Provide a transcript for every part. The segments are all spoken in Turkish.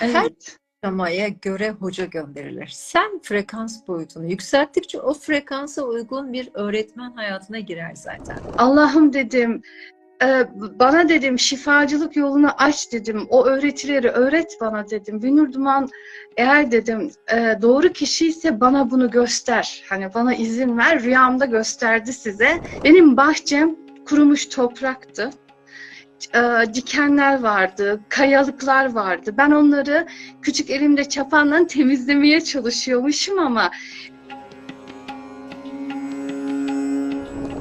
Her Evet. aşamaya göre hoca gönderilir. Sen frekans boyutunu yükselttikçe o frekansa uygun bir öğretmen hayatına girer zaten. Allah'ım dedim, e, bana dedim şifacılık yolunu aç dedim. O öğretileri öğret bana dedim. Binur Duman eğer dedim e, doğru kişi ise bana bunu göster. Hani bana izin ver. Rüyamda gösterdi size. Benim bahçem kurumuş topraktı. E, dikenler vardı, kayalıklar vardı. Ben onları küçük elimde çapanla temizlemeye çalışıyormuşum ama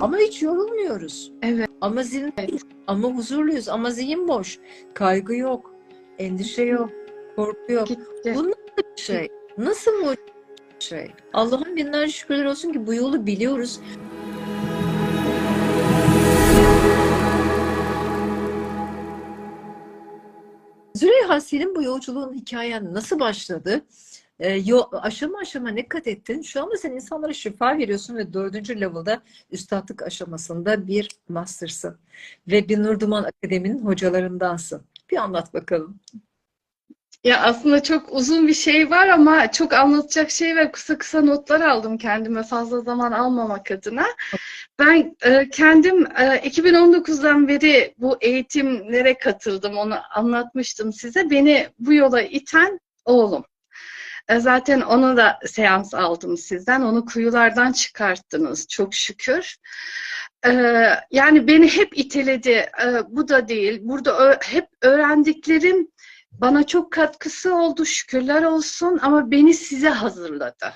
Ama hiç yorulmuyoruz. Evet. Ama zihin ama huzurluyuz. Ama zihin boş. Kaygı yok. Endişe yok. Korku yok. gitti. Bu nasıl bir şey? Nasıl bu şey? Allah'ın binlerce şükürler olsun ki bu yolu biliyoruz. Züleyha senin bu yolculuğun hikayen nasıl başladı? Ee, yo- aşama aşama ne kat ettin? Şu anda sen insanlara şifa veriyorsun ve dördüncü level'da üstadlık aşamasında bir master'sın. Ve bir Nur Duman Akademi'nin hocalarındansın. Bir anlat bakalım. Ya aslında çok uzun bir şey var ama çok anlatacak şey ve kısa kısa notlar aldım kendime fazla zaman almamak adına. Ben e, kendim e, 2019'dan beri bu eğitimlere katıldım. Onu anlatmıştım size. Beni bu yola iten oğlum. E, zaten ona da seans aldım sizden. Onu kuyulardan çıkarttınız çok şükür. E, yani beni hep iteledi. E, bu da değil. Burada hep öğrendiklerim bana çok katkısı oldu şükürler olsun ama beni size hazırladı.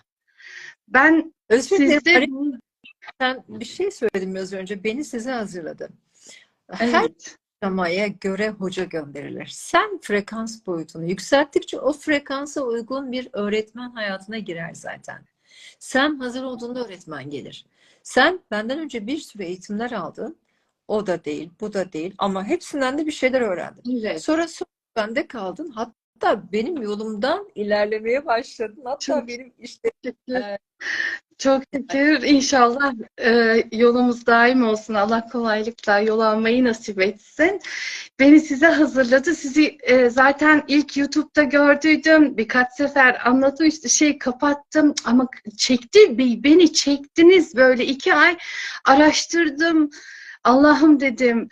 Ben Özür sizde Sen bir şey söyledin biraz önce. Beni size hazırladı. Her evet, aşamaya göre hoca gönderilir. Sen frekans boyutunu yükselttikçe o frekansa uygun bir öğretmen hayatına girer zaten. Sen hazır olduğunda öğretmen gelir. Sen benden önce bir sürü eğitimler aldın. O da değil, bu da değil ama hepsinden de bir şeyler öğrendin. evet. Sonra bende kaldın. Hatta benim yolumdan ilerlemeye başladın. Hatta Çok benim işte şükür. Çok şükür. İnşallah e, yolumuz daim olsun. Allah kolaylıkla yol almayı nasip etsin. Beni size hazırladı. Sizi e, zaten ilk YouTube'da gördüydüm. Birkaç sefer anlatmıştı. Şey kapattım ama çekti. be- Beni çektiniz böyle iki ay araştırdım. Allah'ım dedim.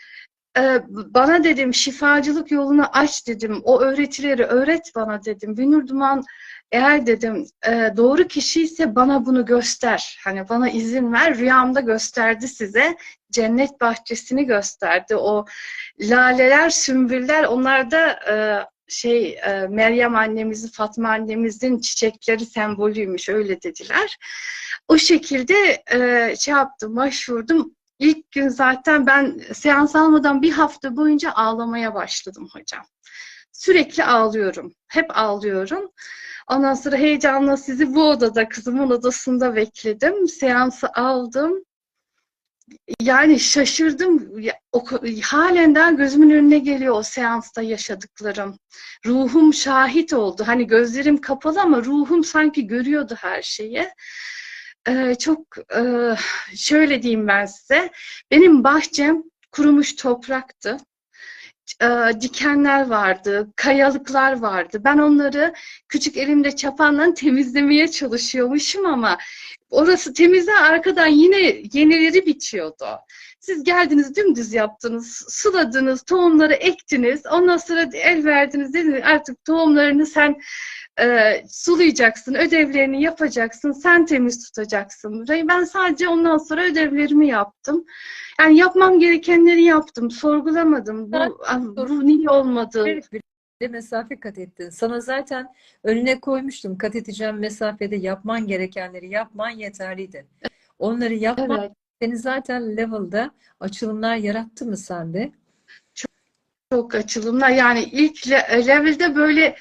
E, bana dedim şifacılık yolunu aç dedim. O öğretileri öğret bana dedim. Binur Duman eğer dedim e, doğru kişi ise bana bunu göster. Hani bana izin ver. Rüyamda gösterdi size. Cennet bahçesini gösterdi. O laleler, sümbüller onlar da e, şey e, Meryem annemizin, Fatma annemizin çiçekleri sembolüymüş öyle dediler. O şekilde şey yaptım, başvurdum. İlk gün zaten ben seans almadan bir hafta boyunca ağlamaya başladım hocam. Sürekli ağlıyorum. Hep ağlıyorum. Ondan sonra heyecanla sizi bu odada, kızımın odasında bekledim. Seansı aldım. Yani şaşırdım. Ya, o, ka- halen daha gözümün önüne geliyor o seansta yaşadıklarım. Ruhum şahit oldu. Hani gözlerim kapalı ama ruhum sanki görüyordu her şeyi. Ee, çok e, şöyle diyeyim ben size. Benim bahçem kurumuş topraktı e, dikenler vardı, kayalıklar vardı. Ben onları küçük elimde çapanla temizlemeye çalışıyormuşum ama orası temizle arkadan yine yenileri bitiyordu. Siz geldiniz dümdüz yaptınız, suladınız, tohumları ektiniz. Ondan sonra el verdiniz dediniz artık tohumlarını sen e, sulayacaksın, ödevlerini yapacaksın, sen temiz tutacaksın. Ben sadece ondan sonra ödevlerimi yaptım. Yani yapmam gerekenleri yaptım, sorgulamadım. Bu, ah, bu niye olmadı? Mesafe kat ettin. Sana zaten önüne koymuştum. Kat edeceğim mesafede yapman gerekenleri yapman yeterliydi. Onları yapman Evet, seni zaten level'da açılımlar yarattı mı sende? çok açılımlar. Yani ilk le- level'de böyle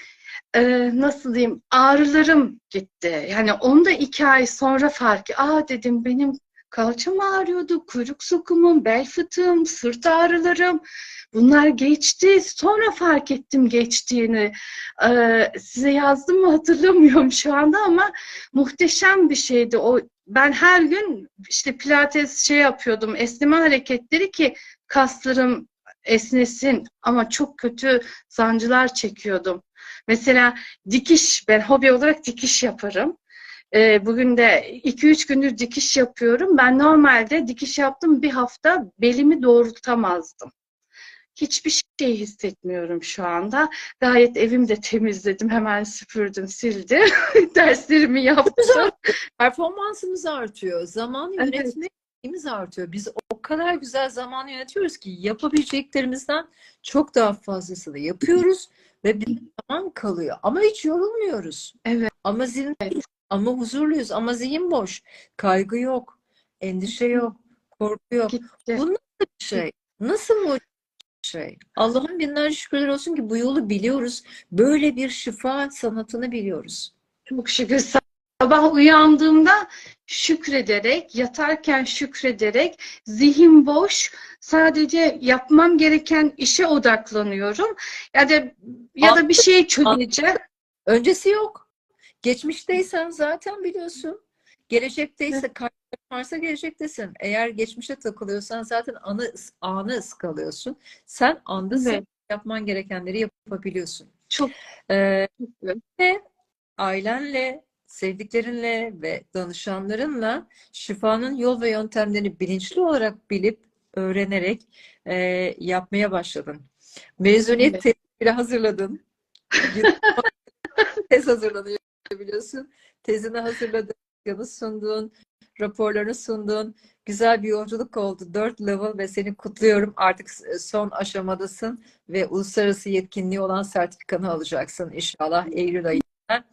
e, nasıl diyeyim ağrılarım gitti. Yani onu da iki ay sonra fark. Aa dedim benim kalçam ağrıyordu, kuyruk sokumum, bel fıtığım, sırt ağrılarım. Bunlar geçti. Sonra fark ettim geçtiğini. Ee, size yazdım mı hatırlamıyorum şu anda ama muhteşem bir şeydi. O ben her gün işte pilates şey yapıyordum, esneme hareketleri ki kaslarım esnesin ama çok kötü sancılar çekiyordum. Mesela dikiş, ben hobi olarak dikiş yaparım. Ee, bugün de 2-3 gündür dikiş yapıyorum. Ben normalde dikiş yaptım bir hafta belimi doğrultamazdım. Hiçbir şey hissetmiyorum şu anda. Gayet evimi de temizledim. Hemen süpürdüm, sildim. Derslerimi yaptım. Performansımız artıyor. Zaman Evet. yönetmemiz artıyor. Biz o kadar güzel zaman yönetiyoruz ki yapabileceklerimizden çok daha fazlasını yapıyoruz ve bir zaman kalıyor. Ama hiç yorulmuyoruz. Evet. Ama zihin ama huzurluyuz. Ama zihin boş. Kaygı yok. Endişe yok. Korku yok. Gitti. Bu nasıl bir şey? Nasıl bir şey? Allah'ın binlerce şükürler olsun ki bu yolu biliyoruz. Böyle bir şifa sanatını biliyoruz. Çok şükür. Sabah uyandığımda şükrederek, yatarken şükrederek, zihin boş, sadece yapmam gereken işe odaklanıyorum. Ya da ya da bir şey çözeceğim. Öncesi yok. Geçmişteysen zaten biliyorsun. Gelecekteyse kaygıların varsa gelecektesin. Eğer geçmişe takılıyorsan zaten anı, anı ıskalıyorsun. Sen andasın. Evet. Yapman gerekenleri yapabiliyorsun. Çok Ee, ve ailenle, sevdiklerinle ve danışanlarınla şifanın yol ve yöntemlerini bilinçli olarak bilip, öğrenerek e, yapmaya başladın. Mezuniyet Evet. tezini bile hazırladın. Tez hazırlanıyor biliyorsun. Tezini hazırladın, yanı sundun, raporlarını sundun. Güzel bir yolculuk oldu. Dört level ve seni kutluyorum. Artık son aşamadasın ve uluslararası yetkinliği olan sertifikanı alacaksın inşallah Eylül ayı.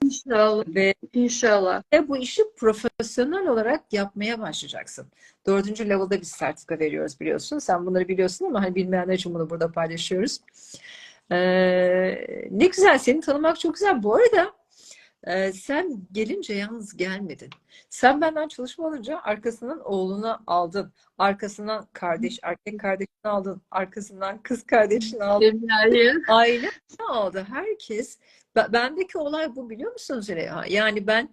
İnşallah. Ve İnşallah. ve bu işi profesyonel olarak yapmaya başlayacaksın. Dördüncü level'da biz sertifika veriyoruz biliyorsun. Sen bunları biliyorsun ama hani bilmeyenler için bunu burada paylaşıyoruz. Ee, ne güzel seni tanımak çok güzel. Bu arada e, sen gelince yalnız gelmedin. Sen benden çalışma alınca arkasından oğlunu aldın. Arkasından kardeş, erkek kardeşini aldın. Arkasından kız kardeşini aldın. Aile ne oldu? Herkes Be- bendeki olay bu biliyor musun Züleyha? Yani ben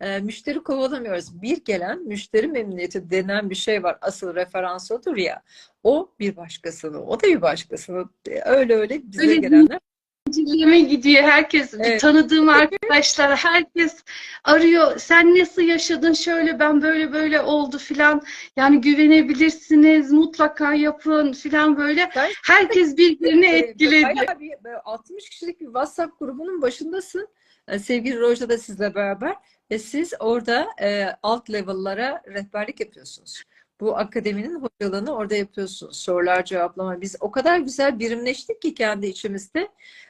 e, müşteri kovalamıyoruz. Bir gelen müşteri memnuniyeti denen bir şey var. Asıl referans odur ya. O bir başkasını, o da bir başkasını. E, Öyle öyle bize Öyle gelenler. Zincirleme gidiyor herkes. Evet. Tanıdığım arkadaşlar herkes arıyor. Sen nasıl yaşadın? Şöyle ben böyle böyle oldu filan. Yani güvenebilirsiniz. Mutlaka yapın filan böyle. Herkes birbirini E, etkiledi. Bayağı bir böyle 60 kişilik bir WhatsApp grubunun başındasın. E, Sevgili Roja da sizle beraber ve siz orada e, alt level'lara rehberlik yapıyorsunuz. Bu akademinin hocalığını orada yapıyorsunuz. Sorular cevaplama. Biz o kadar güzel birimleştik ki kendi içimizde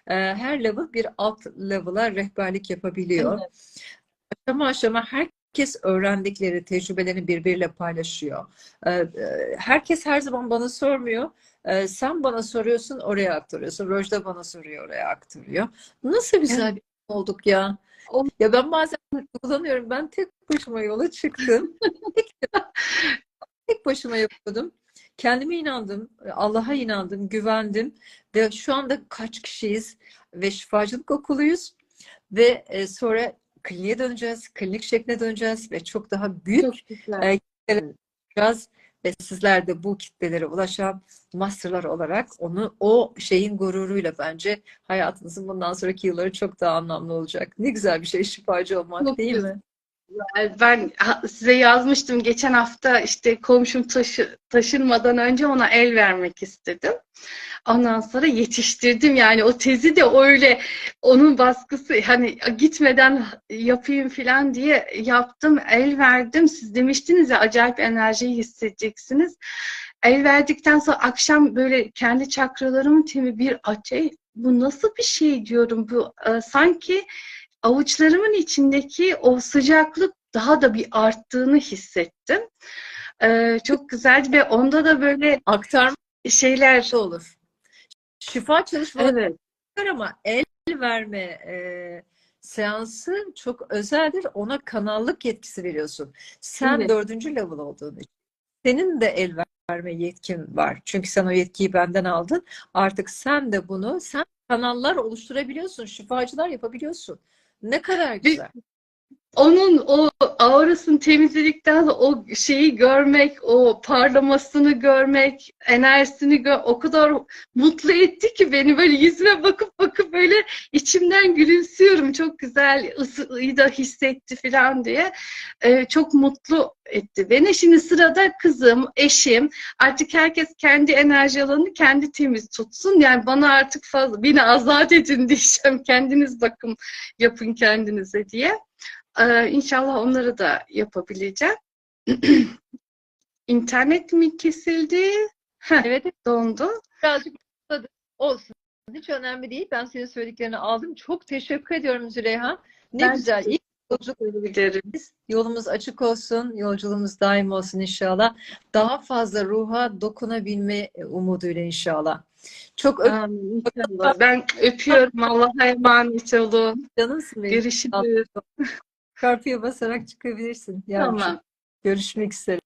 e, her level bir alt level'a rehberlik yapabiliyor. Aşama aşama herkes öğrendikleri tecrübelerini birbiriyle paylaşıyor. Ee, e, Herkes her zaman bana sormuyor. Ee, Sen bana soruyorsun, oraya aktarıyorsun. Rojda bana soruyor, oraya aktarıyor. Nasıl güzel bir olduk ya. Ya ben bazen kullanıyorum. Ben tek başıma yola çıktım. Tek, başıma yapıyordum. Kendime inandım, Allah'a inandım, güvendim ve şu anda kaç kişiyiz ve şifacılık okuluyuz ve e, sonra kliniğe döneceğiz, klinik şekline döneceğiz ve çok daha büyük Çok güzel. yapacağız ve sizler de bu kitlelere ulaşan masterlar olarak onu o şeyin gururuyla bence hayatınızın bundan sonraki yılları çok daha anlamlı olacak. Ne güzel bir şey şifacı olmak Çok değil güzel. mi? Ben size yazmıştım geçen hafta işte komşum taşı, taşınmadan önce ona el vermek istedim. Ondan sonra yetiştirdim yani o tezi de öyle onun baskısı hani gitmeden yapayım falan diye yaptım el verdim. Siz demiştiniz ya acayip enerjiyi hissedeceksiniz. El verdikten sonra akşam böyle kendi çakralarımın temi bir açı bu nasıl bir şey diyorum bu e, sanki avuçlarımın içindeki o sıcaklık daha da bir arttığını hissettim. Ee, çok güzeldi ve onda da böyle Aktarma şeyler olur. Şifa çalışmaları evet ama el verme e, seansı çok özeldir. Ona kanallık yetkisi veriyorsun. Sen Evet. dördüncü level olduğun için. Senin de el verme yetkin var. Çünkü sen o yetkiyi benden aldın. Artık sen de bunu, sen kanallar oluşturabiliyorsun. Şifacılar yapabiliyorsun. Ne kadar güzel. Onun o aurasını temizledikten sonra o şeyi görmek, o parlamasını görmek, enerjisini gör o kadar mutlu etti ki beni böyle yüzüme bakıp bakıp böyle içimden gülümsüyorum. Çok güzel ısıyı da hissetti falan diye. Ee, çok mutlu etti beni. Şimdi sırada kızım, eşim. Artık herkes kendi enerji alanını kendi temiz tutsun. Yani bana artık fazla, beni azat edin diyeceğim. Kendiniz bakın, yapın kendinize diye. Ee, inşallah onları da yapabileceğim. İnternet mi kesildi? Heh, Evet, dondu. birazcık olsun. Hiç önemli değil. Ben senin söylediklerini aldım. Çok teşekkür ediyorum Züleyha. Ne Ben güzel. İlk yolculuk Giderim. Yolumuz açık olsun, yolculuğumuz daim olsun inşallah. Daha fazla ruha dokunabilme umuduyla inşallah. Çok öp Amin, inşallah. Ben öpüyorum. Allah'a emanet olun. canımsın benim. Görüşürüz. Çarpıya basarak çıkabilirsin. Yavrucuğum. Tamam. Görüşmek üzere.